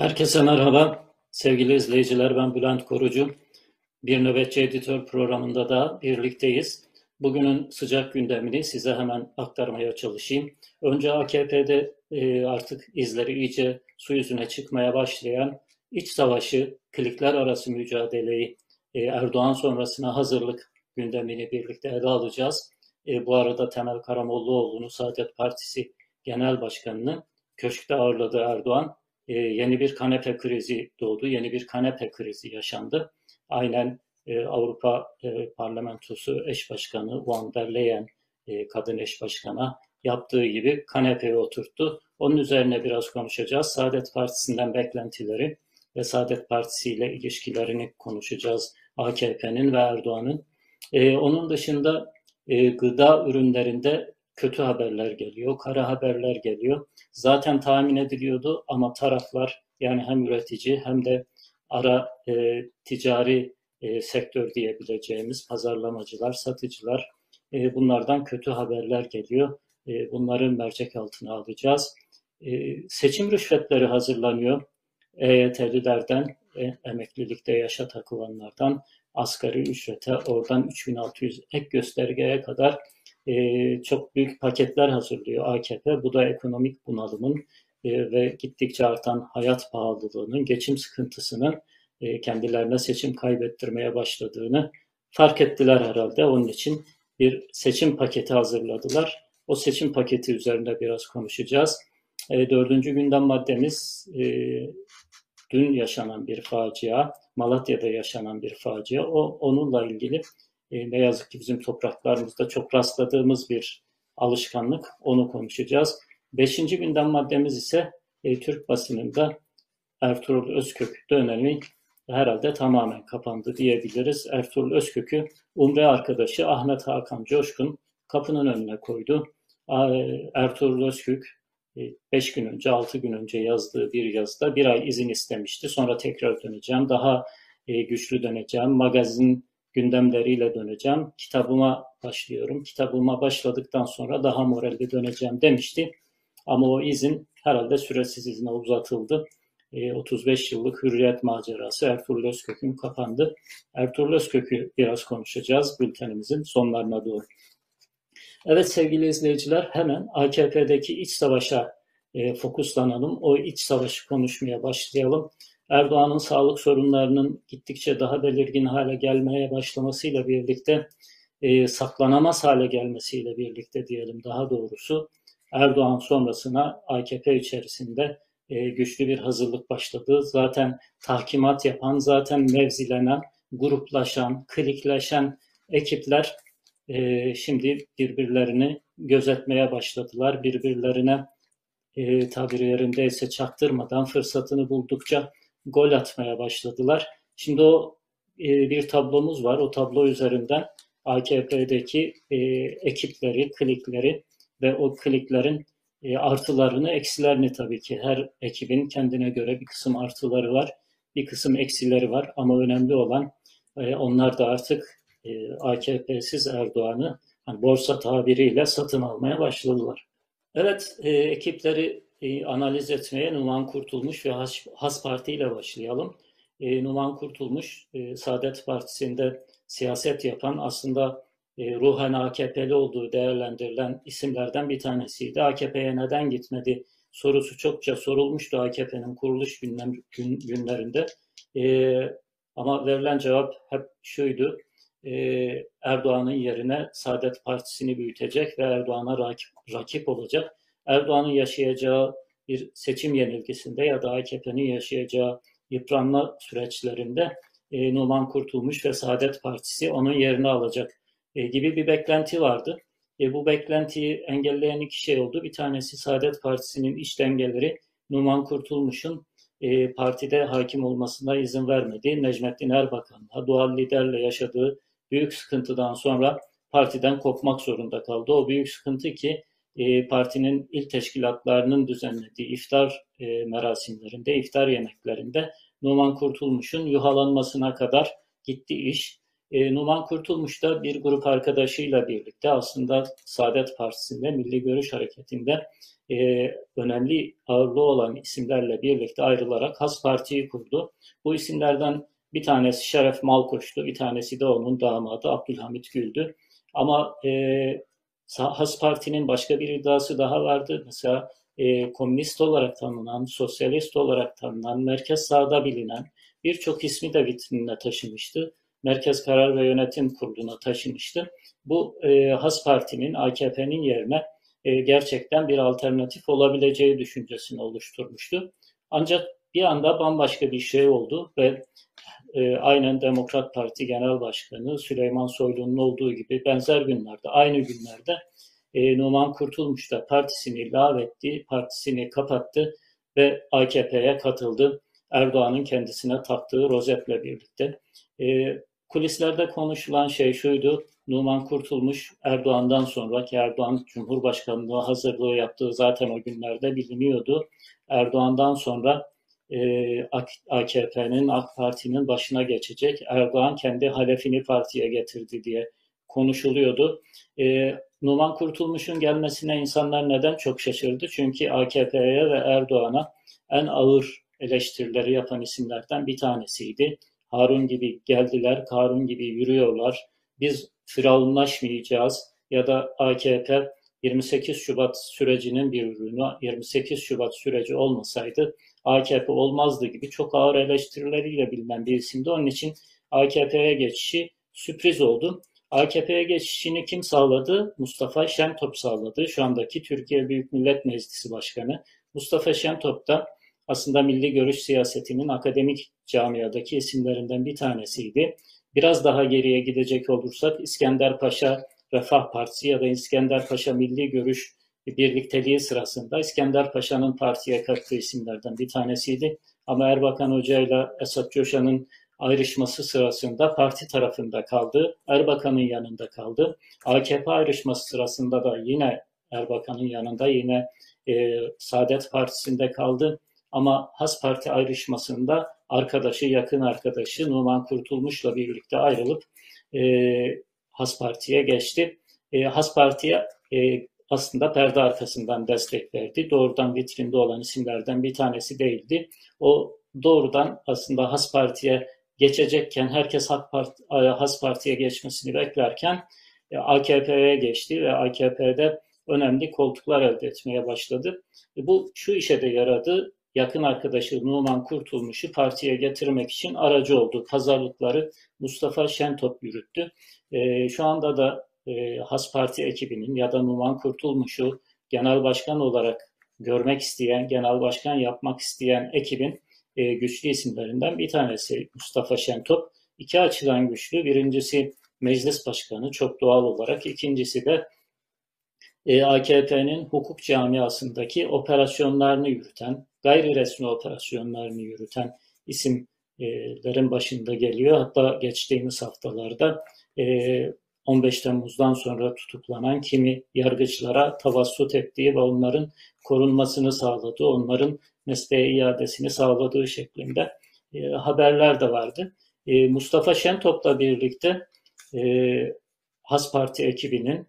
Herkese merhaba. Sevgili izleyiciler ben Bülent Korucu. Bir Nöbetçi Editör programında da birlikteyiz. Bugünün sıcak gündemini size hemen aktarmaya çalışayım. Önce AKP'de e, artık izleri iyice su yüzüne çıkmaya başlayan iç savaşı, klikler arası mücadeleyi, e, Erdoğan sonrasına hazırlık gündemini birlikte ele alacağız. E, bu arada Temel Karamollaoğlu'nu Saadet Partisi Genel Başkanı'nı köşkte ağırladı Erdoğan e, yeni bir kanepe krizi doğdu, yeni bir kanepe krizi yaşandı. Aynen e, Avrupa e, Parlamentosu eş başkanı Van der Leyen e, kadın eş başkana yaptığı gibi kanepeye oturttu. Onun üzerine biraz konuşacağız. Saadet Partisi'nden beklentileri ve Saadet Partisi ile ilişkilerini konuşacağız. AKP'nin ve Erdoğan'ın. E, onun dışında e, gıda ürünlerinde kötü haberler geliyor, kara haberler geliyor. Zaten tahmin ediliyordu ama taraflar yani hem üretici hem de ara e, ticari e, sektör diyebileceğimiz pazarlamacılar, satıcılar e, bunlardan kötü haberler geliyor. E, bunları mercek altına alacağız. E, seçim rüşvetleri hazırlanıyor. EYT'lilerden, e, emeklilikte yaşa takılanlardan asgari ücrete, oradan 3600 ek göstergeye kadar e, çok büyük paketler hazırlıyor AKP. Bu da ekonomik bunalımın e, ve gittikçe artan hayat pahalılığının, geçim sıkıntısının e, kendilerine seçim kaybettirmeye başladığını fark ettiler herhalde. Onun için bir seçim paketi hazırladılar. O seçim paketi üzerinde biraz konuşacağız. E, dördüncü gündem maddemiz e, dün yaşanan bir facia, Malatya'da yaşanan bir facia. O onunla ilgili e, ne yazık ki bizim topraklarımızda çok rastladığımız bir alışkanlık. Onu konuşacağız. Beşinci gündem maddemiz ise e, Türk basınında Ertuğrul Özkök dönemi herhalde tamamen kapandı diyebiliriz. Ertuğrul Özkök'ü Umre arkadaşı Ahmet Hakan Coşkun kapının önüne koydu. Ertuğrul Özkök 5 e, gün önce, 6 gün önce yazdığı bir yazıda bir ay izin istemişti. Sonra tekrar döneceğim, daha e, güçlü döneceğim, magazin gündemleriyle döneceğim. Kitabıma başlıyorum. Kitabıma başladıktan sonra daha moralli döneceğim demişti. Ama o izin herhalde süresiz izine uzatıldı. 35 e, yıllık hürriyet macerası Ertuğrul Özkök'ün kapandı. Ertuğrul Özkök'ü biraz konuşacağız bültenimizin sonlarına doğru. Evet sevgili izleyiciler hemen AKP'deki iç savaşa e, fokuslanalım. O iç savaşı konuşmaya başlayalım. Erdoğan'ın sağlık sorunlarının gittikçe daha belirgin hale gelmeye başlamasıyla birlikte e, saklanamaz hale gelmesiyle birlikte diyelim daha doğrusu Erdoğan sonrasına AKP içerisinde e, güçlü bir hazırlık başladı. Zaten tahkimat yapan, zaten mevzilenen, gruplaşan, klikleşen ekipler e, şimdi birbirlerini gözetmeye başladılar. Birbirlerine e, tabiri yerindeyse çaktırmadan fırsatını buldukça gol atmaya başladılar. Şimdi o e, bir tablomuz var. O tablo üzerinden AKP'deki e, ekipleri, klikleri ve o kliklerin e, artılarını, eksilerini tabii ki her ekibin kendine göre bir kısım artıları var, bir kısım eksileri var ama önemli olan e, onlar da artık e, AKP'siz Erdoğan'ı hani borsa tabiriyle satın almaya başladılar. Evet, e, ekipleri e, analiz etmeye Numan Kurtulmuş ve Has, Has Parti ile başlayalım. E, Numan Kurtulmuş, e, Saadet Partisi'nde siyaset yapan aslında e, ruhen AKP'li olduğu değerlendirilen isimlerden bir tanesiydi. AKP'ye neden gitmedi sorusu çokça sorulmuştu AKP'nin kuruluş gündem, gün, günlerinde. E, ama verilen cevap hep şuydu. E, Erdoğan'ın yerine Saadet Partisi'ni büyütecek ve Erdoğan'a rakip, rakip olacak. Erdoğan'ın yaşayacağı bir seçim yenilgisinde ya da AKP'nin yaşayacağı yıpranma süreçlerinde e, Numan Kurtulmuş ve Saadet Partisi onun yerini alacak e, gibi bir beklenti vardı. E, bu beklentiyi engelleyen iki şey oldu. Bir tanesi Saadet Partisi'nin iç dengeleri Numan Kurtulmuş'un e, partide hakim olmasına izin vermedi. Necmettin Erbakan'la doğal liderle yaşadığı büyük sıkıntıdan sonra partiden kopmak zorunda kaldı. O büyük sıkıntı ki e, partinin il teşkilatlarının düzenlediği iftar e, merasimlerinde, iftar yemeklerinde Numan Kurtulmuş'un yuhalanmasına kadar gitti iş. E, Numan Kurtulmuş da bir grup arkadaşıyla birlikte aslında Saadet Partisi'nde, Milli Görüş Hareketi'nde e, önemli ağırlığı olan isimlerle birlikte ayrılarak Has Parti'yi kurdu. Bu isimlerden bir tanesi Şeref Malkoç'tu, bir tanesi de onun damadı Abdülhamit Gül'dü. Ama e, Has Parti'nin başka bir iddiası daha vardı. Mesela e, komünist olarak tanınan, sosyalist olarak tanınan, merkez sağda bilinen birçok ismi de vitrinine taşımıştı. Merkez Karar ve Yönetim Kurulu'na taşımıştı. Bu e, Has Parti'nin, AKP'nin yerine e, gerçekten bir alternatif olabileceği düşüncesini oluşturmuştu. Ancak bir anda bambaşka bir şey oldu ve e, aynen Demokrat Parti Genel Başkanı Süleyman Soylu'nun olduğu gibi benzer günlerde, aynı günlerde e, Numan Kurtulmuş da partisini lağvetti, partisini kapattı ve AKP'ye katıldı. Erdoğan'ın kendisine taktığı rozetle birlikte. E, kulislerde konuşulan şey şuydu, Numan Kurtulmuş Erdoğan'dan sonra ki Erdoğan Cumhurbaşkanlığı hazırlığı yaptığı zaten o günlerde biliniyordu. Erdoğan'dan sonra e, AKP'nin, AK Parti'nin başına geçecek. Erdoğan kendi halefini partiye getirdi diye konuşuluyordu. E, Numan Kurtulmuş'un gelmesine insanlar neden çok şaşırdı? Çünkü AKP'ye ve Erdoğan'a en ağır eleştirileri yapan isimlerden bir tanesiydi. Harun gibi geldiler, Karun gibi yürüyorlar. Biz firavunlaşmayacağız ya da AKP 28 Şubat sürecinin bir ürünü 28 Şubat süreci olmasaydı AKP olmazdı gibi çok ağır eleştirileriyle bilinen bir isimdi. Onun için AKP'ye geçişi sürpriz oldu. AKP'ye geçişini kim sağladı? Mustafa Şentop sağladı. Şu andaki Türkiye Büyük Millet Meclisi Başkanı. Mustafa Şentop da aslında milli görüş siyasetinin akademik camiadaki isimlerinden bir tanesiydi. Biraz daha geriye gidecek olursak İskender Paşa Refah Partisi ya da İskender Paşa Milli Görüş birlikteliği sırasında İskender Paşa'nın partiye kattığı isimlerden bir tanesiydi. Ama Erbakan Hoca ile Esat Coşan'ın ayrışması sırasında parti tarafında kaldı. Erbakan'ın yanında kaldı. AKP ayrışması sırasında da yine Erbakan'ın yanında yine e, Saadet Partisi'nde kaldı. Ama Has Parti ayrışmasında arkadaşı, yakın arkadaşı Numan Kurtulmuş'la birlikte ayrılıp e, Has Parti'ye geçti. E, Has Parti'ye e, aslında perde arkasından destek verdi. Doğrudan vitrinde olan isimlerden bir tanesi değildi. O doğrudan aslında Has Parti'ye geçecekken herkes Parti, Has Parti'ye geçmesini beklerken e, AKP'ye geçti ve AKP'de önemli koltuklar elde etmeye başladı. E, bu şu işe de yaradı. Yakın arkadaşı Numan Kurtulmuş'u partiye getirmek için aracı oldu. Pazarlıkları Mustafa Şentop yürüttü. E, şu anda da e, Has Parti ekibinin ya da Numan Kurtulmuş'u genel başkan olarak görmek isteyen, genel başkan yapmak isteyen ekibin e, güçlü isimlerinden bir tanesi Mustafa Şentop. İki açıdan güçlü. Birincisi meclis başkanı çok doğal olarak. İkincisi de e, AKP'nin hukuk camiasındaki operasyonlarını yürüten, gayri resmi operasyonlarını yürüten isimlerin başında geliyor. Hatta geçtiğimiz haftalarda e, 15 Temmuz'dan sonra tutuklanan kimi yargıçlara tavassut ettiği ve onların korunmasını sağladığı, onların mesleğe iadesini sağladığı şeklinde e, haberler de vardı. E, Mustafa Şentop'la birlikte e, Has Parti ekibinin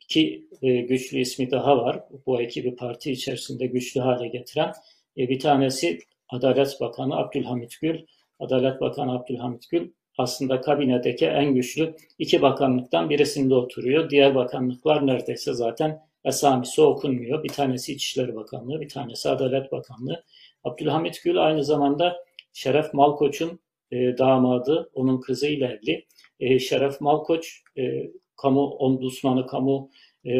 iki e, güçlü ismi daha var. Bu ekibi parti içerisinde güçlü hale getiren. E, bir tanesi Adalet Bakanı Abdülhamit Gül. Adalet Bakanı Abdülhamit Gül aslında kabinedeki en güçlü iki bakanlıktan birisinde oturuyor. Diğer bakanlıklar neredeyse zaten esamisi okunmuyor. Bir tanesi İçişleri Bakanlığı, bir tanesi Adalet Bakanlığı. Abdülhamit Gül aynı zamanda Şeref Malkoç'un e, damadı, onun kızıyla evli. E, Şeref Malkoç, e, kamu ombudsmanı, kamu e,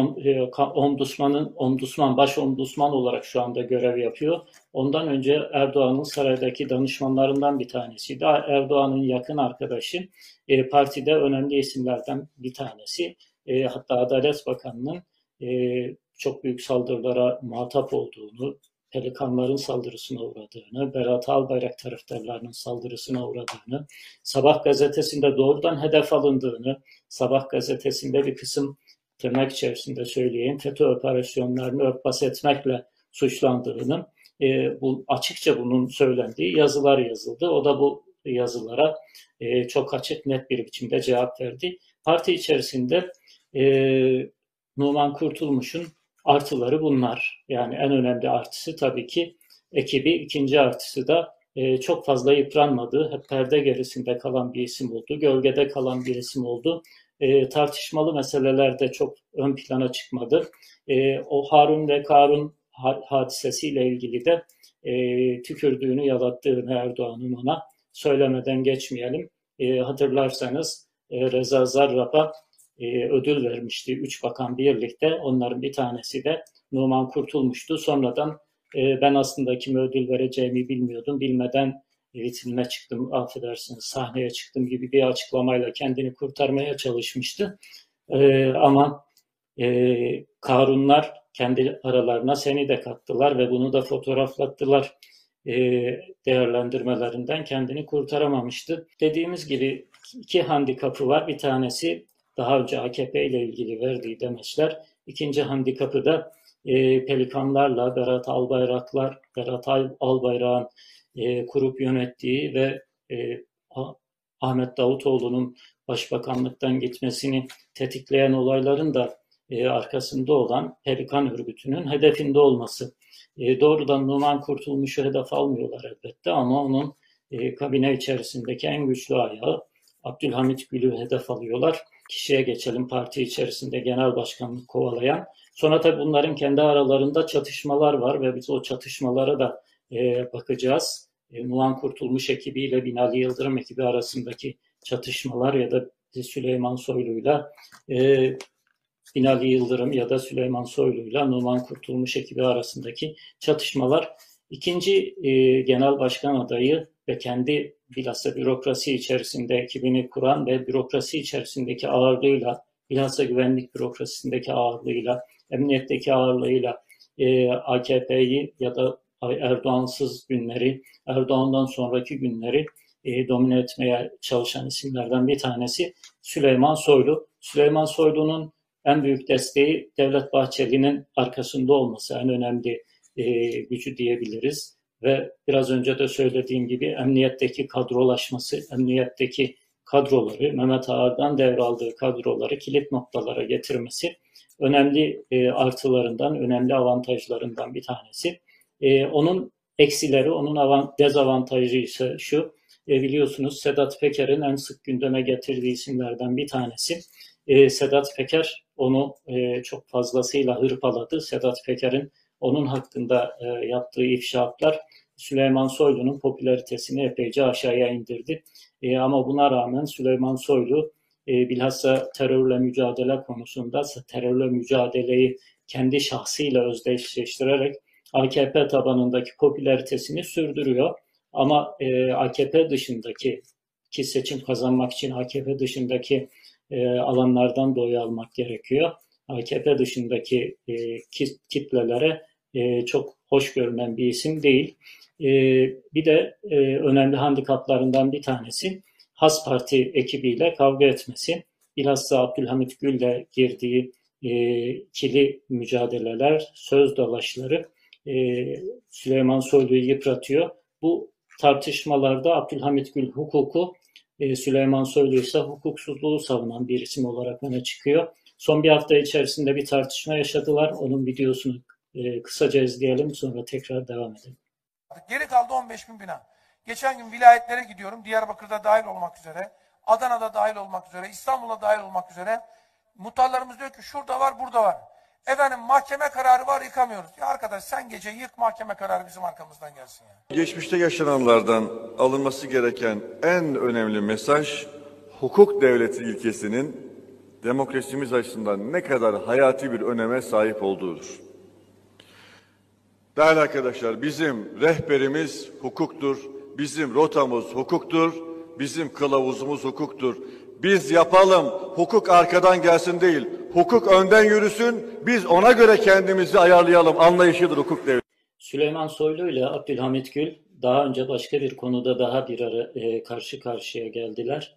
e, ombudsmanın ombudsman baş ombudsman olarak şu anda görev yapıyor. Ondan önce Erdoğan'ın saraydaki danışmanlarından bir tanesiydi. Erdoğan'ın yakın arkadaşı e, partide önemli isimlerden bir tanesi. E, hatta Adalet Bakanı'nın e, çok büyük saldırılara muhatap olduğunu, Pelikanların saldırısına uğradığını, Berat Albayrak taraftarlarının saldırısına uğradığını, Sabah gazetesinde doğrudan hedef alındığını, Sabah gazetesinde bir kısım tırnak içerisinde söyleyeyim FETÖ operasyonlarını örtbas etmekle suçlandığını e, bu açıkça bunun söylendiği yazılar yazıldı. O da bu yazılara e, çok açık net bir biçimde cevap verdi. Parti içerisinde e, Numan Kurtulmuş'un artıları bunlar. Yani en önemli artısı tabii ki ekibi, ikinci artısı da e, çok fazla yıpranmadı. Hep perde gerisinde kalan bir isim oldu. Gölgede kalan bir isim oldu. E, tartışmalı meselelerde çok ön plana çıkmadı. E, o Harun ve Karun hadisesiyle ilgili de e, tükürdüğünü yalattığını Erdoğan'ın ona söylemeden geçmeyelim. E, hatırlarsanız e, Reza Zarrab'a e, ödül vermişti. Üç bakan birlikte. Onların bir tanesi de Numan Kurtulmuş'tu. Sonradan e, ben aslında kime ödül vereceğimi bilmiyordum. Bilmeden vitrinine çıktım, affedersiniz sahneye çıktım gibi bir açıklamayla kendini kurtarmaya çalışmıştı. E, ama e, Karunlar kendi aralarına seni de kattılar ve bunu da fotoğraflattılar. E, değerlendirmelerinden kendini kurtaramamıştı. Dediğimiz gibi iki handikapı var. Bir tanesi daha önce AKP ile ilgili verdiği demeçler. İkinci handikapı da e, Pelikanlarla Berat Albayraklar, Berat Albayrak'ın e, kurup yönettiği ve e, Ahmet Davutoğlu'nun başbakanlıktan gitmesini tetikleyen olayların da e, arkasında olan Pelikan örgütünün hedefinde olması. E, doğrudan Numan Kurtulmuş'u hedef almıyorlar elbette ama onun e, kabine içerisindeki en güçlü ayağı Abdülhamit Gül'ü hedef alıyorlar. Kişiye geçelim parti içerisinde genel başkanlık kovalayan. Sonra tabii bunların kendi aralarında çatışmalar var ve biz o çatışmalara da e, bakacağız. E, Numan Kurtulmuş ekibiyle Binali Yıldırım ekibi arasındaki çatışmalar ya da Süleyman Soylu'yla e, Binali Yıldırım ya da Süleyman Soylu'yla Numan Kurtulmuş ekibi arasındaki çatışmalar. İkinci e, genel başkan adayı ve kendi bilhassa bürokrasi içerisinde ekibini kuran ve bürokrasi içerisindeki ağırlığıyla, bilhassa güvenlik bürokrasisindeki ağırlığıyla, emniyetteki ağırlığıyla e, AKP'yi ya da Erdoğansız günleri, Erdoğan'dan sonraki günleri e, domine etmeye çalışan isimlerden bir tanesi Süleyman Soylu. Süleyman Soylu'nun en büyük desteği Devlet Bahçeli'nin arkasında olması en önemli e, gücü diyebiliriz. Ve biraz önce de söylediğim gibi emniyetteki kadrolaşması, emniyetteki kadroları, Mehmet Ağar'dan devraldığı kadroları kilit noktalara getirmesi önemli e, artılarından, önemli avantajlarından bir tanesi. E, onun eksileri, onun avant, dezavantajı ise şu, e, biliyorsunuz Sedat Peker'in en sık gündeme getirdiği isimlerden bir tanesi. E, Sedat Peker onu e, çok fazlasıyla hırpaladı. Sedat Peker'in onun hakkında e, yaptığı ifşaatlar Süleyman Soylu'nun popülaritesini epeyce aşağıya indirdi. E, ama buna rağmen Süleyman Soylu e, bilhassa terörle mücadele konusunda terörle mücadeleyi kendi şahsıyla özdeşleştirerek AKP tabanındaki popülaritesini sürdürüyor. Ama e, AKP dışındaki ki seçim kazanmak için AKP dışındaki e, alanlardan da almak gerekiyor. AKP dışındaki e, kitlelere e, çok hoş görünen bir isim değil. E, bir de e, önemli handikaplarından bir tanesi Has Parti ekibiyle kavga etmesi. Bilhassa Abdülhamit Gül'le girdiği e, ikili mücadeleler, söz dalaşları e, Süleyman Soylu'yu yıpratıyor. Bu tartışmalarda Abdülhamit Gül hukuku, e, Süleyman Soylu ise hukuksuzluğu savunan bir isim olarak öne çıkıyor. Son bir hafta içerisinde bir tartışma yaşadılar. Onun videosunu e, kısaca izleyelim sonra tekrar devam edelim. Geri kaldı 15 bin bina. Geçen gün vilayetlere gidiyorum. Diyarbakır'da dahil olmak üzere. Adana'da dahil olmak üzere. İstanbul'da dahil olmak üzere. Muhtarlarımız diyor ki şurada var burada var. Efendim mahkeme kararı var yıkamıyoruz. Ya arkadaş sen gece yık mahkeme kararı bizim arkamızdan gelsin ya. Geçmişte yaşananlardan alınması gereken en önemli mesaj hukuk devleti ilkesinin demokrasimiz açısından ne kadar hayati bir öneme sahip olduğudur. Değerli arkadaşlar bizim rehberimiz hukuktur, bizim rotamız hukuktur, bizim kılavuzumuz hukuktur. Biz yapalım, hukuk arkadan gelsin değil, hukuk önden yürüsün, biz ona göre kendimizi ayarlayalım anlayışıdır hukuk devleti. Süleyman Soylu ile Abdülhamit Gül daha önce başka bir konuda daha bir ara e, karşı karşıya geldiler.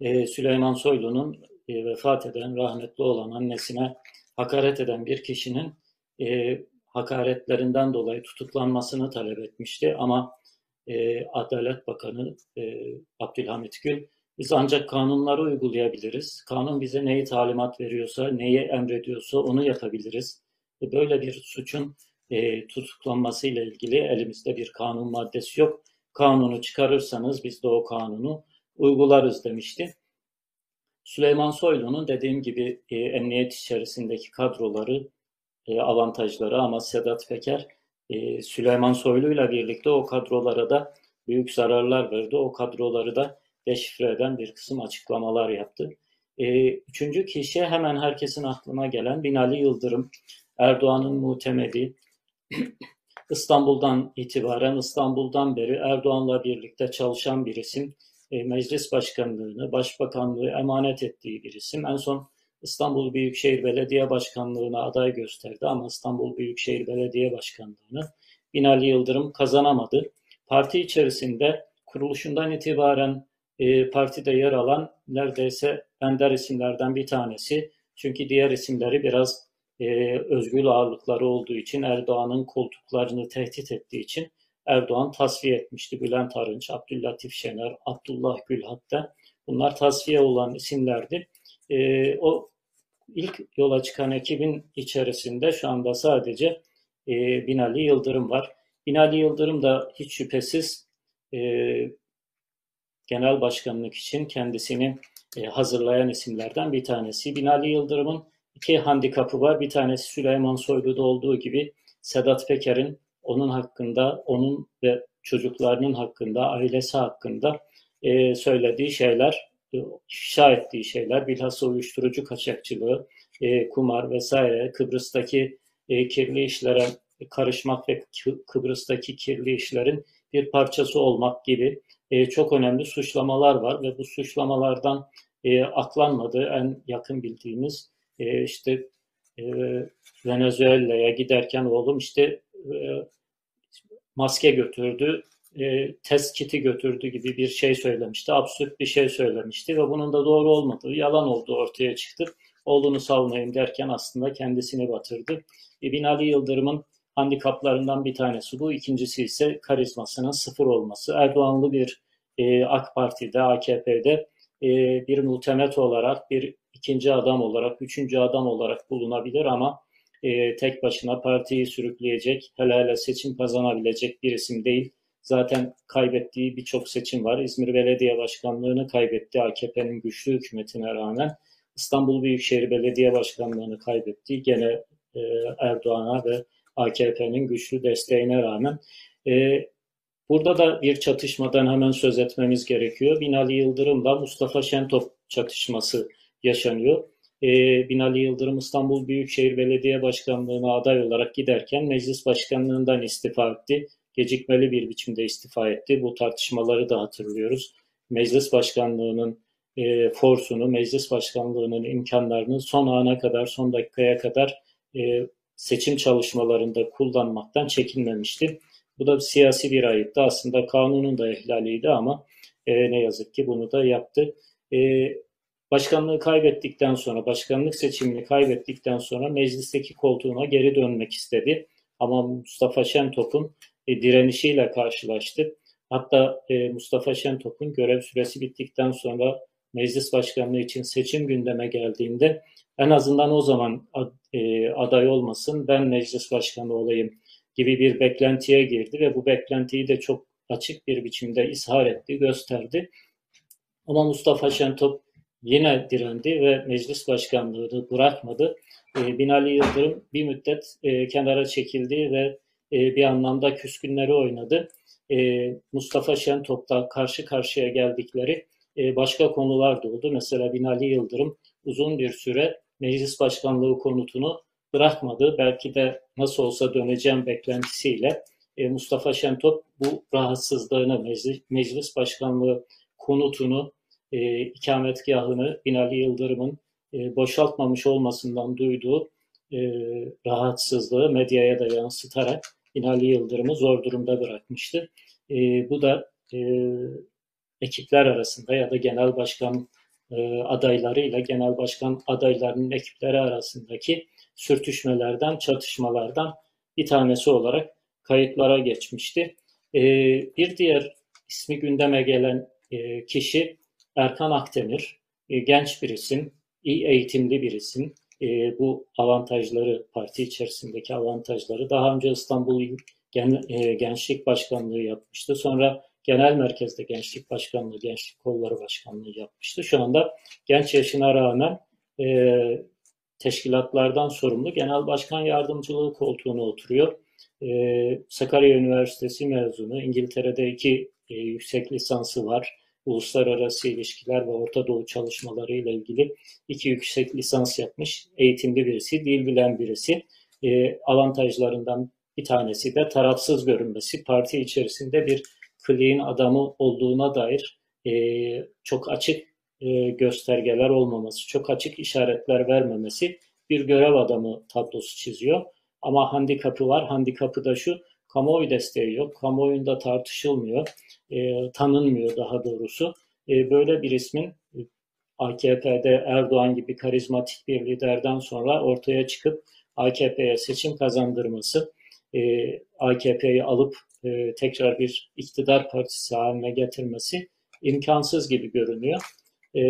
E, Süleyman Soylu'nun e, vefat eden, rahmetli olan annesine hakaret eden bir kişinin e, hakaretlerinden dolayı tutuklanmasını talep etmişti ama e, Adalet Bakanı e, Abdülhamit Gül. Biz ancak kanunları uygulayabiliriz. Kanun bize neyi talimat veriyorsa, neyi emrediyorsa onu yapabiliriz. E, böyle bir suçun e, tutuklanması ile ilgili elimizde bir kanun maddesi yok. Kanunu çıkarırsanız biz de o kanunu uygularız demişti. Süleyman Soylu'nun dediğim gibi e, emniyet içerisindeki kadroları, e, avantajları ama Sedat Peker e, Süleyman Soylu ile birlikte o kadrolara da büyük zararlar verdi. O kadroları da deşifre eden bir kısım açıklamalar yaptı. E, üçüncü kişi hemen herkesin aklına gelen Binali Yıldırım, Erdoğan'ın muhtemeli, İstanbul'dan itibaren, İstanbul'dan beri Erdoğan'la birlikte çalışan bir isim, e, meclis başkanlığını, başbakanlığı emanet ettiği bir isim. En son İstanbul Büyükşehir Belediye Başkanlığı'na aday gösterdi ama İstanbul Büyükşehir Belediye Başkanlığı'nı Binali Yıldırım kazanamadı. Parti içerisinde kuruluşundan itibaren e, partide yer alan neredeyse ender isimlerden bir tanesi. Çünkü diğer isimleri biraz e, özgül ağırlıkları olduğu için Erdoğan'ın koltuklarını tehdit ettiği için Erdoğan tasfiye etmişti. Bülent Arınç, Abdüllatif Şener, Abdullah Gül hatta bunlar tasfiye olan isimlerdi. E, o ilk yola çıkan ekibin içerisinde şu anda sadece e, Binali Yıldırım var. Binali Yıldırım da hiç şüphesiz e, genel başkanlık için kendisini e, hazırlayan isimlerden bir tanesi. Binali Yıldırım'ın iki handikapı var. Bir tanesi Süleyman Soylu'da olduğu gibi Sedat Peker'in onun hakkında, onun ve çocuklarının hakkında, ailesi hakkında e, söylediği şeyler, e, ifşa ettiği şeyler, bilhassa uyuşturucu kaçakçılığı, kumar vesaire, Kıbrıs'taki kirli işlere karışmak ve Kıbrıs'taki kirli işlerin bir parçası olmak gibi e, çok önemli suçlamalar var ve bu suçlamalardan e, aklanmadığı en yakın bildiğimiz e, işte e, Venezuela'ya giderken oğlum işte e, maske götürdü, e, test kiti götürdü gibi bir şey söylemişti. Absürt bir şey söylemişti ve bunun da doğru olmadığı, yalan olduğu ortaya çıktı. Oğlunu savunayım derken aslında kendisini batırdı. E, Binali Yıldırım'ın handikaplarından bir tanesi bu. İkincisi ise karizmasının sıfır olması. Erdoğanlı bir e, AK Parti'de, AKP'de e, bir muhtemet olarak, bir ikinci adam olarak, üçüncü adam olarak bulunabilir ama e, tek başına partiyi sürükleyecek, hele hele seçim kazanabilecek bir isim değil. Zaten kaybettiği birçok seçim var. İzmir Belediye Başkanlığı'nı kaybetti AKP'nin güçlü hükümetine rağmen. İstanbul Büyükşehir Belediye Başkanlığı'nı kaybetti. Gene e, Erdoğan'a ve AKP'nin güçlü desteğine rağmen. E, burada da bir çatışmadan hemen söz etmemiz gerekiyor. Binali Yıldırım'la Mustafa Şentop çatışması yaşanıyor. E, Binali Yıldırım İstanbul Büyükşehir Belediye Başkanlığı'na aday olarak giderken meclis başkanlığından istifa etti. Gecikmeli bir biçimde istifa etti. Bu tartışmaları da hatırlıyoruz. Meclis başkanlığının e, forsunu, meclis başkanlığının imkanlarını son ana kadar, son dakikaya kadar e, seçim çalışmalarında kullanmaktan çekinmemişti. Bu da siyasi bir ayıptı. Aslında kanunun da ihlaliydi ama e, ne yazık ki bunu da yaptı. E, başkanlığı kaybettikten sonra, başkanlık seçimini kaybettikten sonra meclisteki koltuğuna geri dönmek istedi. Ama Mustafa Şentop'un e, direnişiyle karşılaştı. Hatta e, Mustafa Şentop'un görev süresi bittikten sonra meclis başkanlığı için seçim gündeme geldiğinde en azından o zaman e, aday olmasın ben meclis başkanı olayım gibi bir beklentiye girdi ve bu beklentiyi de çok açık bir biçimde ishar etti, gösterdi. Ama Mustafa Şentop yine direndi ve meclis başkanlığını bırakmadı. E, Binali Yıldırım bir müddet e, kenara çekildi ve e, bir anlamda küskünleri oynadı. E, Mustafa Şentop'ta karşı karşıya geldikleri e, başka konular da oldu. Mesela Binali Yıldırım uzun bir süre meclis başkanlığı konutunu bırakmadı. Belki de nasıl olsa döneceğim beklentisiyle e, Mustafa Şentop bu rahatsızlığını, meclis, meclis başkanlığı konutunu, e, ikametgahını Binali Yıldırım'ın e, boşaltmamış olmasından duyduğu e, rahatsızlığı medyaya da yansıtarak Binali Yıldırım'ı zor durumda bırakmıştı. E, bu da e, ekipler arasında ya da genel başkan e, adaylarıyla genel başkan adaylarının ekipleri arasındaki sürtüşmelerden, çatışmalardan bir tanesi olarak kayıtlara geçmişti. E, bir diğer ismi gündeme gelen e, kişi Erkan Akdemir. E, genç bir isim, iyi eğitimli bir isim. Bu avantajları, parti içerisindeki avantajları daha önce İstanbul Gen, Gençlik Başkanlığı yapmıştı. Sonra Genel Merkez'de Gençlik Başkanlığı, Gençlik Kolları Başkanlığı yapmıştı. Şu anda genç yaşına rağmen e, teşkilatlardan sorumlu Genel Başkan Yardımcılığı koltuğuna oturuyor. E, Sakarya Üniversitesi mezunu, İngiltere'de iki e, yüksek lisansı var. Uluslararası ilişkiler ve Orta Doğu çalışmaları ile ilgili iki yüksek lisans yapmış, eğitimli birisi, dil bilen birisi. E, avantajlarından bir tanesi de tarafsız görünmesi, parti içerisinde bir kliğin adamı olduğuna dair e, çok açık e, göstergeler olmaması, çok açık işaretler vermemesi bir görev adamı tablosu çiziyor. Ama handikapı var. Handikapı da şu, kamuoyu desteği yok. Kamuoyunda tartışılmıyor, e, tanınmıyor daha doğrusu. E, böyle bir ismin e, AKP'de Erdoğan gibi karizmatik bir liderden sonra ortaya çıkıp AKP'ye seçim kazandırması, e, AKP'yi alıp e, tekrar bir iktidar partisi haline getirmesi imkansız gibi görünüyor. E,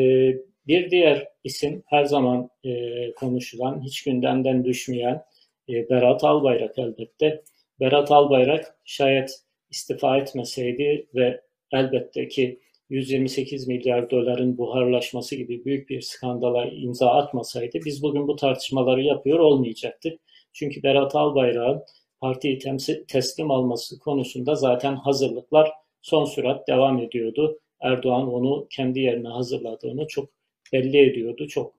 bir diğer isim her zaman e, konuşulan, hiç gündemden düşmeyen e, Berat Albayrak elbette. Berat Albayrak şayet istifa etmeseydi ve elbette ki 128 milyar doların buharlaşması gibi büyük bir skandala imza atmasaydı biz bugün bu tartışmaları yapıyor olmayacaktık. Çünkü Berat Albayrak'ın partiyi teslim alması konusunda zaten hazırlıklar son sürat devam ediyordu. Erdoğan onu kendi yerine hazırladığını çok belli ediyordu. Çok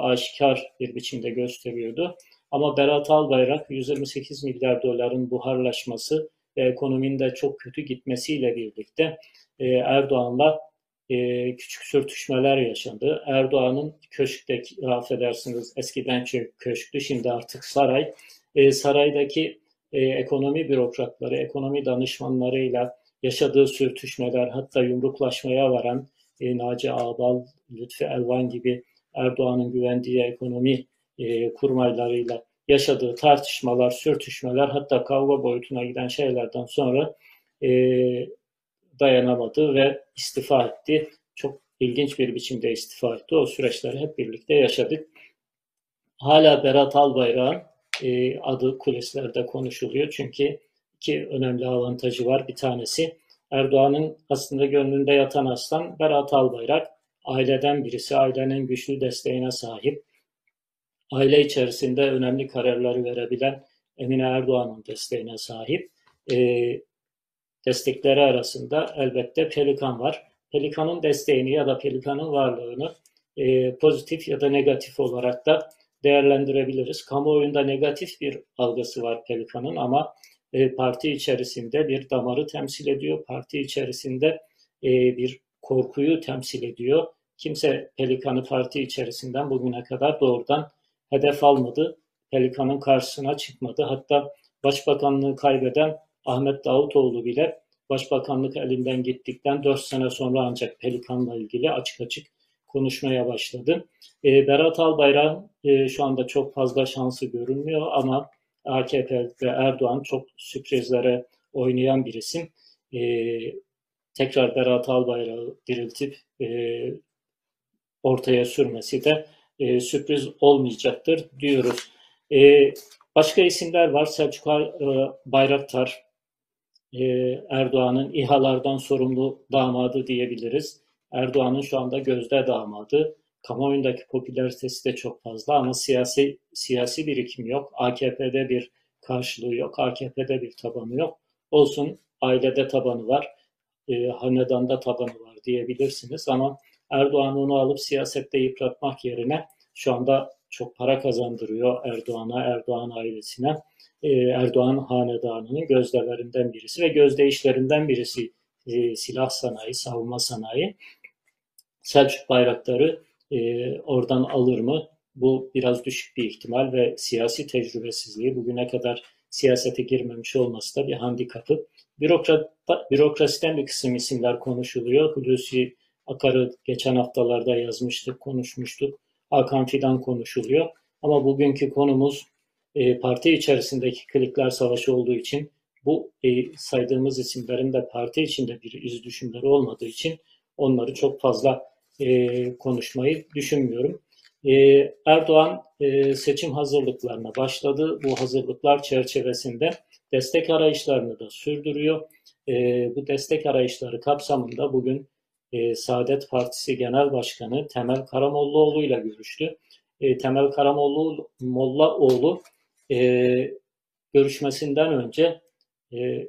aşikar bir biçimde gösteriyordu. Ama Berat Albayrak 128 milyar doların buharlaşması ve ekonominin de çok kötü gitmesiyle birlikte e, Erdoğan'la e, küçük sürtüşmeler yaşandı. Erdoğan'ın köşkteki, affedersiniz eskiden köşktü şimdi artık saray. E, ekonomi bürokratları, ekonomi danışmanlarıyla yaşadığı sürtüşmeler hatta yumruklaşmaya varan Naci Ağbal, Lütfi Elvan gibi Erdoğan'ın güvendiği ekonomi e, kurmaylarıyla yaşadığı tartışmalar, sürtüşmeler hatta kavga boyutuna giden şeylerden sonra e, dayanamadı ve istifa etti. Çok ilginç bir biçimde istifa etti. O süreçleri hep birlikte yaşadık. Hala Berat Albayrak'ın e, adı kulislerde konuşuluyor. Çünkü iki önemli avantajı var. Bir tanesi Erdoğan'ın aslında gönlünde yatan aslan Berat Albayrak. Aileden birisi, ailenin güçlü desteğine sahip aile içerisinde önemli kararları verebilen Emine Erdoğan'ın desteğine sahip. E, destekleri arasında elbette Pelikan var. Pelikan'ın desteğini ya da Pelikan'ın varlığını e, pozitif ya da negatif olarak da değerlendirebiliriz. Kamuoyunda negatif bir algısı var Pelikan'ın ama e, parti içerisinde bir damarı temsil ediyor. Parti içerisinde e, bir korkuyu temsil ediyor. Kimse Pelikan'ı parti içerisinden bugüne kadar doğrudan hedef almadı. Pelikan'ın karşısına çıkmadı. Hatta başbakanlığı kaybeden Ahmet Davutoğlu bile başbakanlık elinden gittikten 4 sene sonra ancak Pelikan'la ilgili açık açık konuşmaya başladı. E, Berat Albayrak e, şu anda çok fazla şansı görünmüyor ama AKP ve Erdoğan çok sürprizlere oynayan bir isim. E, tekrar Berat Albayrak'ı diriltip e, ortaya sürmesi de e, sürpriz olmayacaktır diyoruz. E, başka isimler var. Selçuk e, Bayraktar, e, Erdoğan'ın İHA'lardan sorumlu damadı diyebiliriz. Erdoğan'ın şu anda gözde damadı. Kamuoyundaki popülaritesi de çok fazla ama siyasi siyasi birikim yok. AKP'de bir karşılığı yok. AKP'de bir tabanı yok. Olsun ailede tabanı var. E, hanedanda tabanı var diyebilirsiniz ama Erdoğan onu alıp siyasette yıpratmak yerine şu anda çok para kazandırıyor Erdoğan'a, Erdoğan ailesine. Ee, Erdoğan hanedanının gözdelerinden birisi ve gözdeyişlerinden birisi e, silah sanayi, savunma sanayi. Selçuk bayrakları e, oradan alır mı? Bu biraz düşük bir ihtimal ve siyasi tecrübesizliği bugüne kadar siyasete girmemiş olması da bir handikapı. Bürokrat, bürokrasiden bir kısım isimler konuşuluyor. Hulusi Akar'ı geçen haftalarda yazmıştık, konuşmuştuk. Hakan Fidan konuşuluyor. Ama bugünkü konumuz e, parti içerisindeki klikler savaşı olduğu için bu e, saydığımız isimlerin de parti içinde bir iz düşümleri olmadığı için onları çok fazla e, konuşmayı düşünmüyorum. E, Erdoğan e, seçim hazırlıklarına başladı. Bu hazırlıklar çerçevesinde destek arayışlarını da sürdürüyor. E, bu destek arayışları kapsamında bugün e, Saadet Partisi Genel Başkanı Temel Karamollaoğlu ile görüştü. E, Temel Karamollaoğlu Mollaoğlu e, görüşmesinden önce e,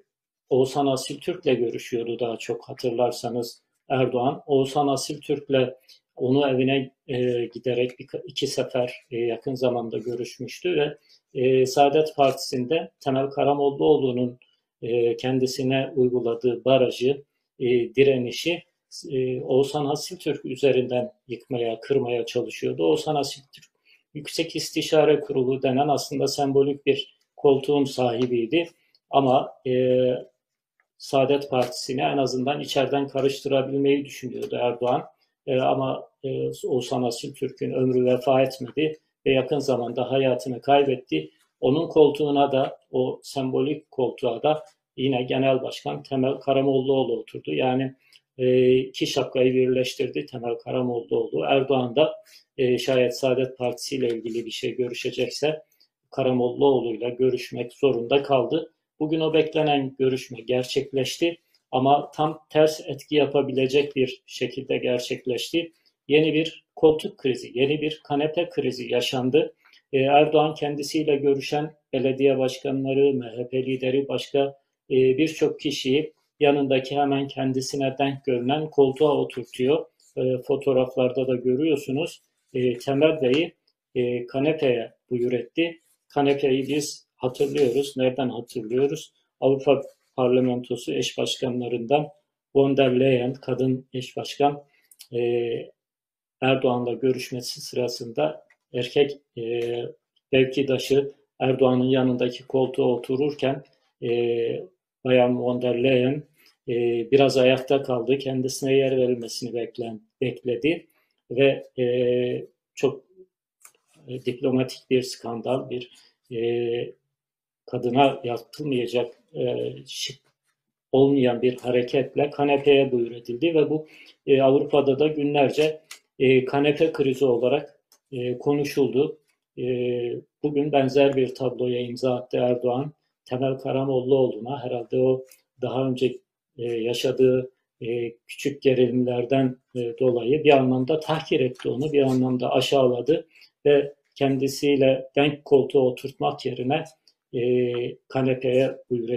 Oğuzhan Asil Türk'le görüşüyordu daha çok hatırlarsanız Erdoğan. Oğuzhan Asil Türk'le onu evine e, giderek bir, iki sefer e, yakın zamanda görüşmüştü ve e, Saadet Partisi'nde Temel Karamollaoğlu'nun e, kendisine uyguladığı barajı, e, direnişi e, Oğuzhan Asiltürk üzerinden yıkmaya, kırmaya çalışıyordu. Oğuzhan Asiltürk Yüksek İstişare Kurulu denen aslında sembolik bir koltuğun sahibiydi. Ama e, Saadet Partisi'ni en azından içeriden karıştırabilmeyi düşünüyordu Erdoğan. E, ama e, Oğuzhan Asiltürk'ün ömrü vefa etmedi ve yakın zamanda hayatını kaybetti. Onun koltuğuna da o sembolik koltuğa da yine Genel Başkan Temel Karamollaoğlu oturdu. Yani e, iki şapkayı birleştirdi Temel Karamollaoğlu. Erdoğan da e, şayet Saadet Partisi ile ilgili bir şey görüşecekse Karamollaoğlu ile görüşmek zorunda kaldı. Bugün o beklenen görüşme gerçekleşti ama tam ters etki yapabilecek bir şekilde gerçekleşti. Yeni bir koltuk krizi, yeni bir kanepe krizi yaşandı. Erdoğan kendisiyle görüşen belediye başkanları, MHP lideri, başka birçok kişiyi yanındaki hemen kendisine denk görünen koltuğa oturtuyor. Fotoğraflarda da görüyorsunuz. Temel Bey'i kanepeye buyur etti. Kanepeyi biz hatırlıyoruz. Nereden hatırlıyoruz? Avrupa Parlamentosu eş başkanlarından von der Leyen, kadın eş başkan Erdoğan'la görüşmesi sırasında erkek e, mevkidaşı Erdoğan'ın yanındaki koltuğa otururken e, Bayan von der Leyen e, biraz ayakta kaldı. Kendisine yer verilmesini beklen, bekledi ve e, çok e, diplomatik bir skandal, bir e, kadına yapılmayacak e, şık olmayan bir hareketle kanepeye buyur edildi ve bu e, Avrupa'da da günlerce e, kanepe krizi olarak e, konuşuldu. E, bugün benzer bir tabloya imza attı Erdoğan. Temel Karamollaoğlu'na herhalde o daha önce e, yaşadığı e, küçük gerilimlerden e, dolayı bir anlamda tahkir etti onu, bir anlamda aşağıladı ve kendisiyle denk koltuğa oturtmak yerine e, kanepeye buyur.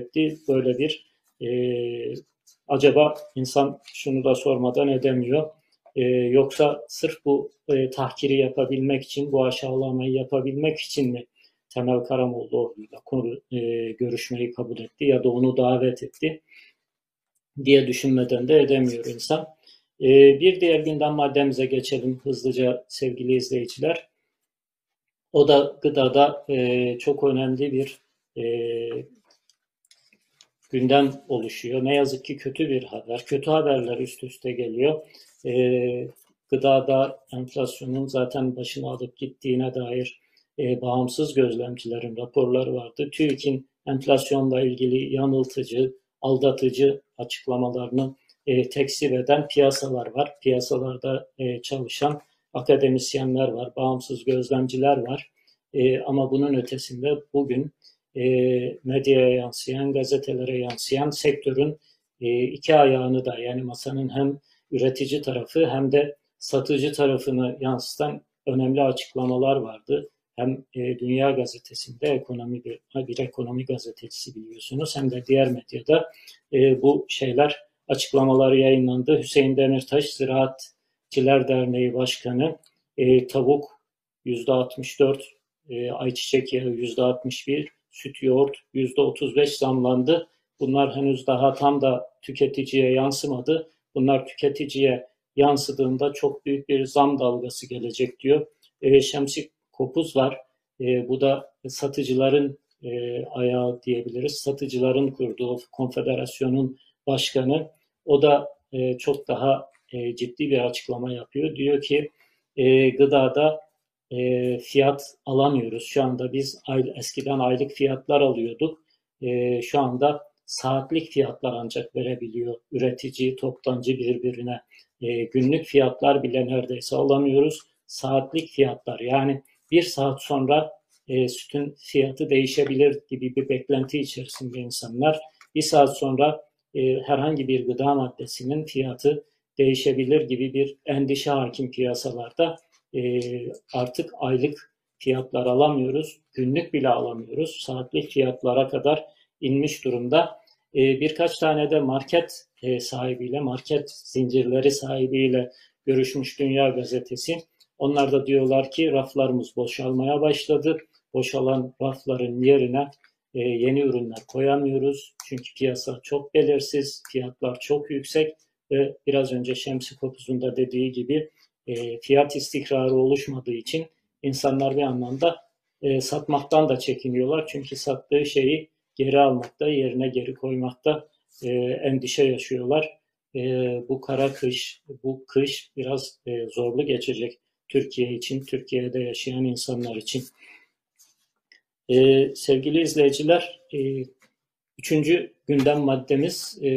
Böyle bir e, acaba insan şunu da sormadan edemiyor. E, yoksa sırf bu e, tahkiri yapabilmek için, bu aşağılamayı yapabilmek için mi Temel Karamollaoğlu'yla konu, e, görüşmeyi kabul etti ya da onu davet etti diye düşünmeden de edemiyor insan. E, bir diğer gündem maddemize geçelim hızlıca sevgili izleyiciler. O da gıdada e, çok önemli bir e, gündem oluşuyor. Ne yazık ki kötü bir haber. Kötü haberler üst üste geliyor. E, gıdada enflasyonun zaten başını alıp gittiğine dair e, bağımsız gözlemcilerin raporları vardı. TÜİK'in enflasyonla ilgili yanıltıcı, aldatıcı açıklamalarını e, tekzip eden piyasalar var. Piyasalarda e, çalışan akademisyenler var, bağımsız gözlemciler var. E, ama bunun ötesinde bugün e, medyaya yansıyan, gazetelere yansıyan sektörün e, iki ayağını da yani masanın hem üretici tarafı hem de satıcı tarafını yansıtan önemli açıklamalar vardı. Hem e, Dünya Gazetesi'nde ekonomi bir, bir ekonomi gazetesi biliyorsunuz hem de diğer medyada e, bu şeyler açıklamaları yayınlandı. Hüseyin Demirtaş Ziraatçiler Derneği Başkanı e, tavuk %64, e, ayçiçek yağı %61, süt yoğurt %35 zamlandı. Bunlar henüz daha tam da tüketiciye yansımadı. Bunlar tüketiciye yansıdığında çok büyük bir zam dalgası gelecek diyor. E, Şemsi Kopuz var. E, bu da satıcıların e, ayağı diyebiliriz. Satıcıların kurduğu konfederasyonun başkanı. O da e, çok daha e, ciddi bir açıklama yapıyor. Diyor ki e, gıdada e, fiyat alamıyoruz. Şu anda biz eskiden aylık fiyatlar alıyorduk. E, şu anda saatlik fiyatlar ancak verebiliyor üretici, toptancı birbirine. Günlük fiyatlar bile neredeyse alamıyoruz. Saatlik fiyatlar yani bir saat sonra e, sütün fiyatı değişebilir gibi bir beklenti içerisinde insanlar. Bir saat sonra e, herhangi bir gıda maddesinin fiyatı değişebilir gibi bir endişe hakim piyasalarda. E, artık aylık fiyatlar alamıyoruz, günlük bile alamıyoruz. Saatlik fiyatlara kadar inmiş durumda. E, birkaç tane de market e, sahibiyle, market zincirleri sahibiyle görüşmüş Dünya Gazetesi. Onlar da diyorlar ki raflarımız boşalmaya başladı. Boşalan rafların yerine e, yeni ürünler koyamıyoruz. Çünkü piyasa çok belirsiz, fiyatlar çok yüksek ve biraz önce Şemsi Kopuz'un da dediği gibi e, fiyat istikrarı oluşmadığı için insanlar bir anlamda e, satmaktan da çekiniyorlar. Çünkü sattığı şeyi geri almakta, yerine geri koymakta e, endişe yaşıyorlar. E, bu kara kış, bu kış biraz e, zorlu geçecek Türkiye için, Türkiye'de yaşayan insanlar için. E, sevgili izleyiciler, e, üçüncü gündem maddemiz e,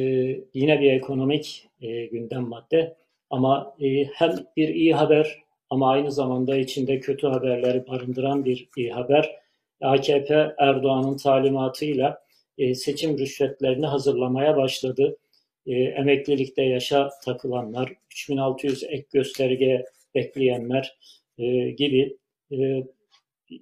yine bir ekonomik e, gündem madde. Ama e, hem bir iyi haber ama aynı zamanda içinde kötü haberleri barındıran bir iyi haber. AKP Erdoğan'ın talimatıyla e, seçim rüşvetlerini hazırlamaya başladı. E, emeklilikte yaşa takılanlar, 3600 ek gösterge bekleyenler e, gibi e,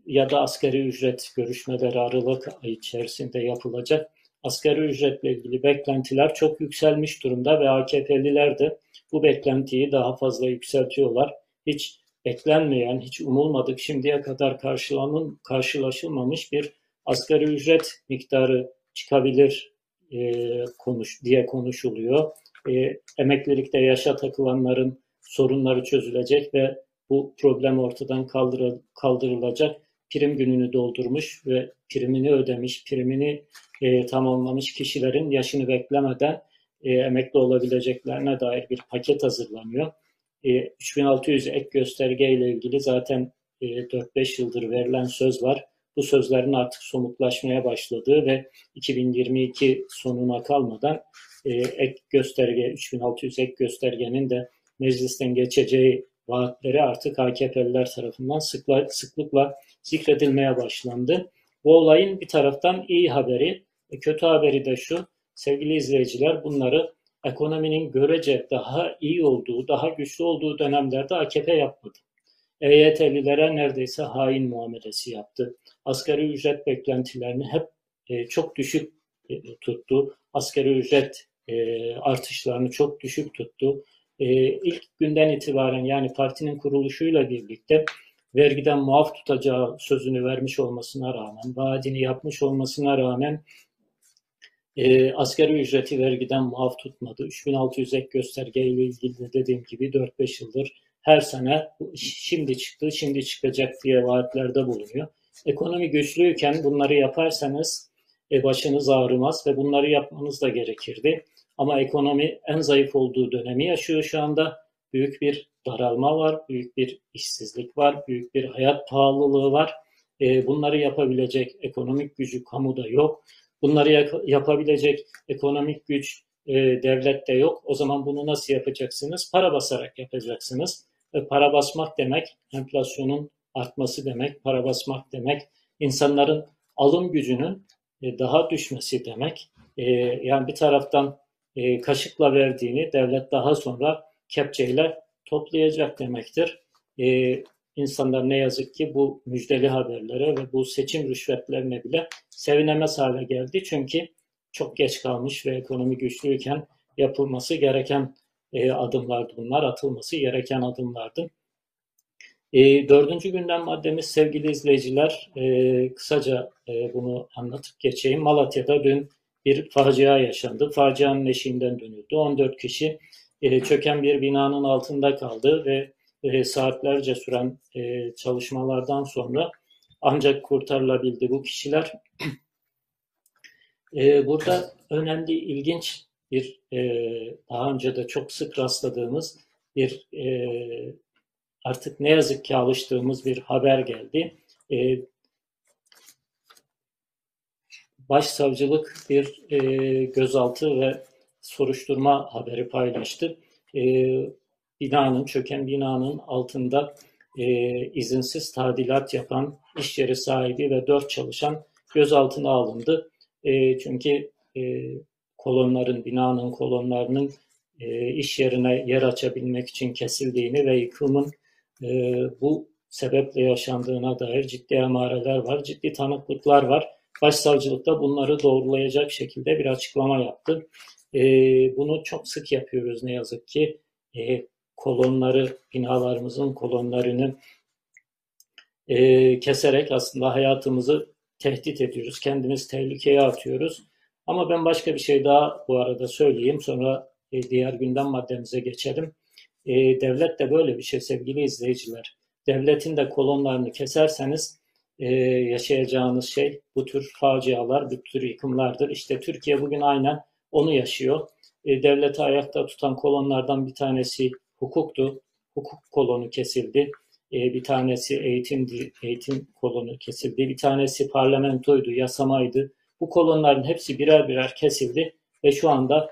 ya da asgari ücret görüşmeleri Aralık ayı içerisinde yapılacak. Asgari ücretle ilgili beklentiler çok yükselmiş durumda ve AKP'liler de bu beklentiyi daha fazla yükseltiyorlar. Hiç beklenmeyen, hiç umulmadık şimdiye kadar karşılanın, karşılaşılmamış bir asgari ücret miktarı çıkabilir e, konuş diye konuşuluyor. E, emeklilikte yaşa takılanların sorunları çözülecek ve bu problem ortadan kaldırı, kaldırılacak. Prim gününü doldurmuş ve primini ödemiş, primini e, tamamlamış kişilerin yaşını beklemeden e, emekli olabileceklerine dair bir paket hazırlanıyor. E, 3600 ek gösterge ile ilgili zaten e, 4-5 yıldır verilen söz var. Bu sözlerin artık somutlaşmaya başladığı ve 2022 sonuna kalmadan e, ek gösterge, 3600 ek göstergenin de meclisten geçeceği vaatleri artık AKP'liler tarafından sıkla, sıklıkla zikredilmeye başlandı. Bu olayın bir taraftan iyi haberi, e, kötü haberi de şu, sevgili izleyiciler bunları ekonominin görece daha iyi olduğu, daha güçlü olduğu dönemlerde AKP yapmadı. EYT'lilere neredeyse hain muamelesi yaptı. Asgari ücret beklentilerini hep e, çok düşük e, tuttu. Asgari ücret e, artışlarını çok düşük tuttu. E, ilk günden itibaren yani partinin kuruluşuyla birlikte vergiden muaf tutacağı sözünü vermiş olmasına rağmen, vaadini yapmış olmasına rağmen e, asgari ücreti vergiden muaf tutmadı. 3600 ek gösterge ile ilgili de dediğim gibi 4-5 yıldır her sene şimdi çıktı, şimdi çıkacak diye vaatlerde bulunuyor. Ekonomi güçlüyken bunları yaparsanız e, başınız ağrımaz ve bunları yapmanız da gerekirdi. Ama ekonomi en zayıf olduğu dönemi yaşıyor şu anda. Büyük bir daralma var, büyük bir işsizlik var, büyük bir hayat pahalılığı var. E, bunları yapabilecek ekonomik gücü kamuda yok. Bunları yapabilecek ekonomik güç e, devlette yok. O zaman bunu nasıl yapacaksınız? Para basarak yapacaksınız. E, para basmak demek enflasyonun artması demek, para basmak demek insanların alım gücünün daha düşmesi demek. Yani bir taraftan kaşıkla verdiğini devlet daha sonra kepçeyle toplayacak demektir. E, insanlar ne yazık ki bu müjdeli haberlere ve bu seçim rüşvetlerine bile sevinemez hale geldi. Çünkü çok geç kalmış ve ekonomi güçlüyken yapılması gereken e, adımlardı bunlar, atılması gereken adımlardı. E, dördüncü gündem maddemiz sevgili izleyiciler, e, kısaca e, bunu anlatıp geçeyim. Malatya'da dün bir facia yaşandı. Facianın eşiğinden dönüldü. 14 kişi e, çöken bir binanın altında kaldı ve e, saatlerce süren e, çalışmalardan sonra ancak kurtarılabildi bu kişiler. Burada önemli, ilginç bir daha önce de çok sık rastladığımız bir artık ne yazık ki alıştığımız bir haber geldi. Başsavcılık bir gözaltı ve soruşturma haberi paylaştı. E, binanın, çöken binanın altında e, izinsiz tadilat yapan iş yeri sahibi ve dört çalışan gözaltına alındı. E, çünkü e, kolonların, binanın kolonlarının e, iş yerine yer açabilmek için kesildiğini ve yıkımın e, bu sebeple yaşandığına dair ciddi emareler var, ciddi tanıklıklar var. Başsavcılık da bunları doğrulayacak şekilde bir açıklama yaptı. E, bunu çok sık yapıyoruz ne yazık ki. E, kolonları, binalarımızın kolonlarını e, keserek aslında hayatımızı tehdit ediyoruz. Kendimizi tehlikeye atıyoruz. Ama ben başka bir şey daha bu arada söyleyeyim. Sonra e, diğer gündem maddemize geçelim. E, devlet de böyle bir şey sevgili izleyiciler. Devletin de kolonlarını keserseniz e, yaşayacağınız şey bu tür facialar, bu tür yıkımlardır. İşte Türkiye bugün aynen onu yaşıyor. E, devleti ayakta tutan kolonlardan bir tanesi hukuktu. Hukuk kolonu kesildi. E, bir tanesi eğitim eğitim kolonu kesildi. Bir tanesi parlamentoydu, yasamaydı. Bu kolonların hepsi birer birer kesildi ve şu anda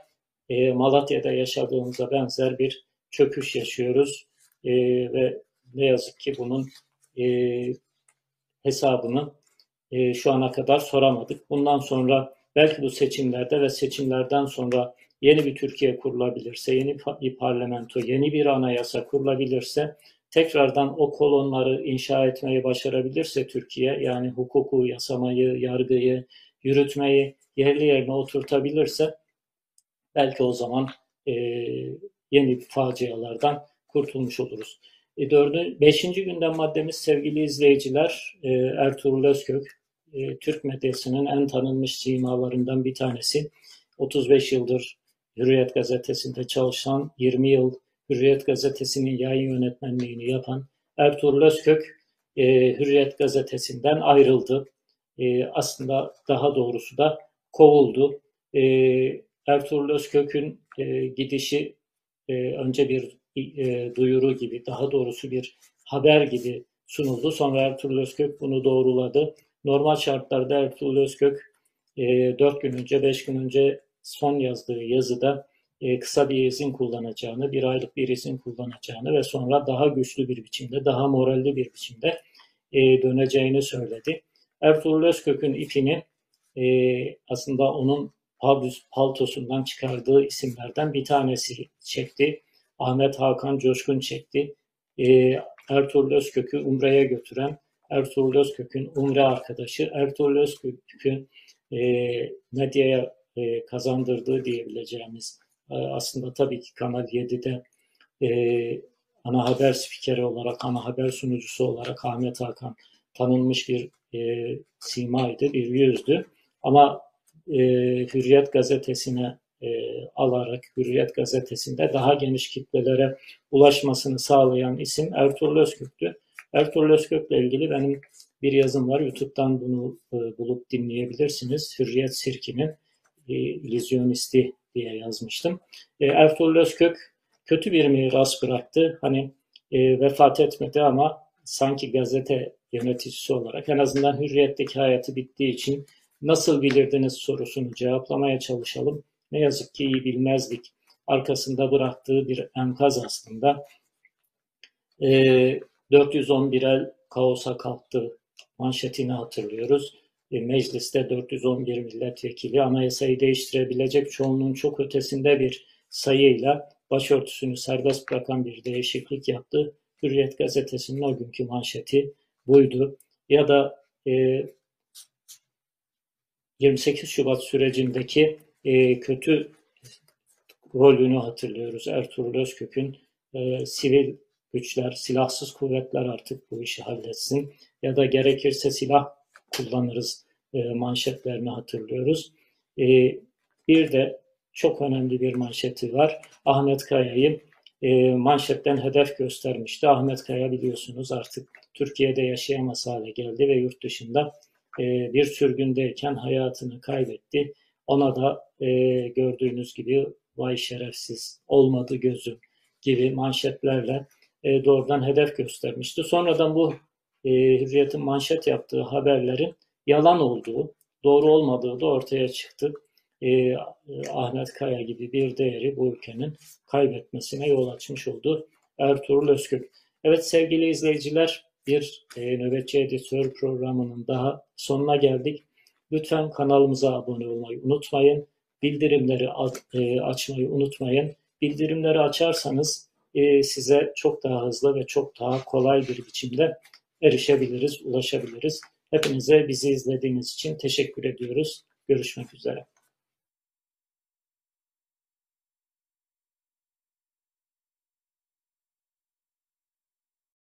e, Malatya'da yaşadığımıza benzer bir çöküş yaşıyoruz. E, ve ne yazık ki bunun e, hesabını e, şu ana kadar soramadık. Bundan sonra belki bu seçimlerde ve seçimlerden sonra yeni bir Türkiye kurulabilirse, yeni bir parlamento, yeni bir anayasa kurulabilirse, tekrardan o kolonları inşa etmeyi başarabilirse Türkiye, yani hukuku, yasamayı, yargıyı, yürütmeyi yerli yerine oturtabilirse, belki o zaman e, yeni facialardan kurtulmuş oluruz. E, dördü, beşinci gündem maddemiz sevgili izleyiciler e, Ertuğrul Özkök, e, Türk medyasının en tanınmış simalarından bir tanesi. 35 yıldır Hürriyet Gazetesi'nde çalışan, 20 yıl Hürriyet Gazetesi'nin yayın yönetmenliğini yapan Ertuğrul Özkök e, Hürriyet Gazetesi'nden ayrıldı. E, aslında daha doğrusu da kovuldu. E, Ertuğrul Özkök'ün e, gidişi e, önce bir e, duyuru gibi, daha doğrusu bir haber gibi sunuldu. Sonra Ertuğrul Özkök bunu doğruladı. Normal şartlarda Ertuğrul Özkök e, 4 gün önce, 5 gün önce son yazdığı yazıda e, kısa bir izin kullanacağını, bir aylık bir izin kullanacağını ve sonra daha güçlü bir biçimde, daha moralli bir biçimde e, döneceğini söyledi. Ertuğrul Özkök'ün ipini e, aslında onun paltosundan çıkardığı isimlerden bir tanesi çekti. Ahmet Hakan Coşkun çekti. E, Ertuğrul Özkök'ü Umre'ye götüren Ertuğrul Özkök'ün Umre arkadaşı, Ertuğrul Özkök'ün e, medyaya e, kazandırdığı diyebileceğimiz e, aslında tabii ki Kanal 7'de e, ana haber spikeri olarak, ana haber sunucusu olarak Ahmet Hakan tanınmış bir e, simaydı, bir yüzdü. Ama e, Hürriyet gazetesine e, alarak Hürriyet gazetesinde daha geniş kitlelere ulaşmasını sağlayan isim Ertuğrul Özkök'tü. Ertuğrul Özkök'le ilgili benim bir yazım var. YouTube'dan bunu e, bulup dinleyebilirsiniz. Hürriyet Sirki'nin e, diye yazmıştım. E, Ertuğrul Özkök kötü bir miras bıraktı. Hani e, vefat etmedi ama sanki gazete yöneticisi olarak en azından hürriyetteki hayatı bittiği için nasıl bilirdiniz sorusunu cevaplamaya çalışalım. Ne yazık ki iyi bilmezdik. Arkasında bıraktığı bir enkaz aslında. E, 411 el kaosa kalktı manşetini hatırlıyoruz. E, mecliste 411 milletvekili anayasayı değiştirebilecek çoğunluğun çok ötesinde bir sayıyla başörtüsünü serbest bırakan bir değişiklik yaptı. Hürriyet gazetesinin o günkü manşeti buydu. Ya da e, 28 Şubat sürecindeki e, kötü rolünü hatırlıyoruz. Ertuğrul Özkök'ün e, sivil güçler, silahsız kuvvetler artık bu işi halletsin ya da gerekirse silah kullanırız e, manşetlerini hatırlıyoruz. E, bir de çok önemli bir manşeti var. Ahmet Kaya'yı e, manşetten hedef göstermişti. Ahmet Kaya biliyorsunuz artık Türkiye'de yaşayamaz hale geldi ve yurt dışında e, bir sürgündeyken hayatını kaybetti. Ona da e, gördüğünüz gibi vay şerefsiz olmadı gözüm gibi manşetlerle e, doğrudan hedef göstermişti. Sonradan bu e, Hürriyet'in manşet yaptığı haberlerin yalan olduğu, doğru olmadığı da ortaya çıktı. Ee, Ahmet Kaya gibi bir değeri bu ülkenin kaybetmesine yol açmış oldu Ertuğrul Özkök. Evet sevgili izleyiciler bir e, nöbetçi editör programının daha sonuna geldik. Lütfen kanalımıza abone olmayı unutmayın. Bildirimleri e, açmayı unutmayın. Bildirimleri açarsanız e, size çok daha hızlı ve çok daha kolay bir biçimde erişebiliriz, ulaşabiliriz. Hepinize bizi izlediğiniz için teşekkür ediyoruz. Görüşmek üzere.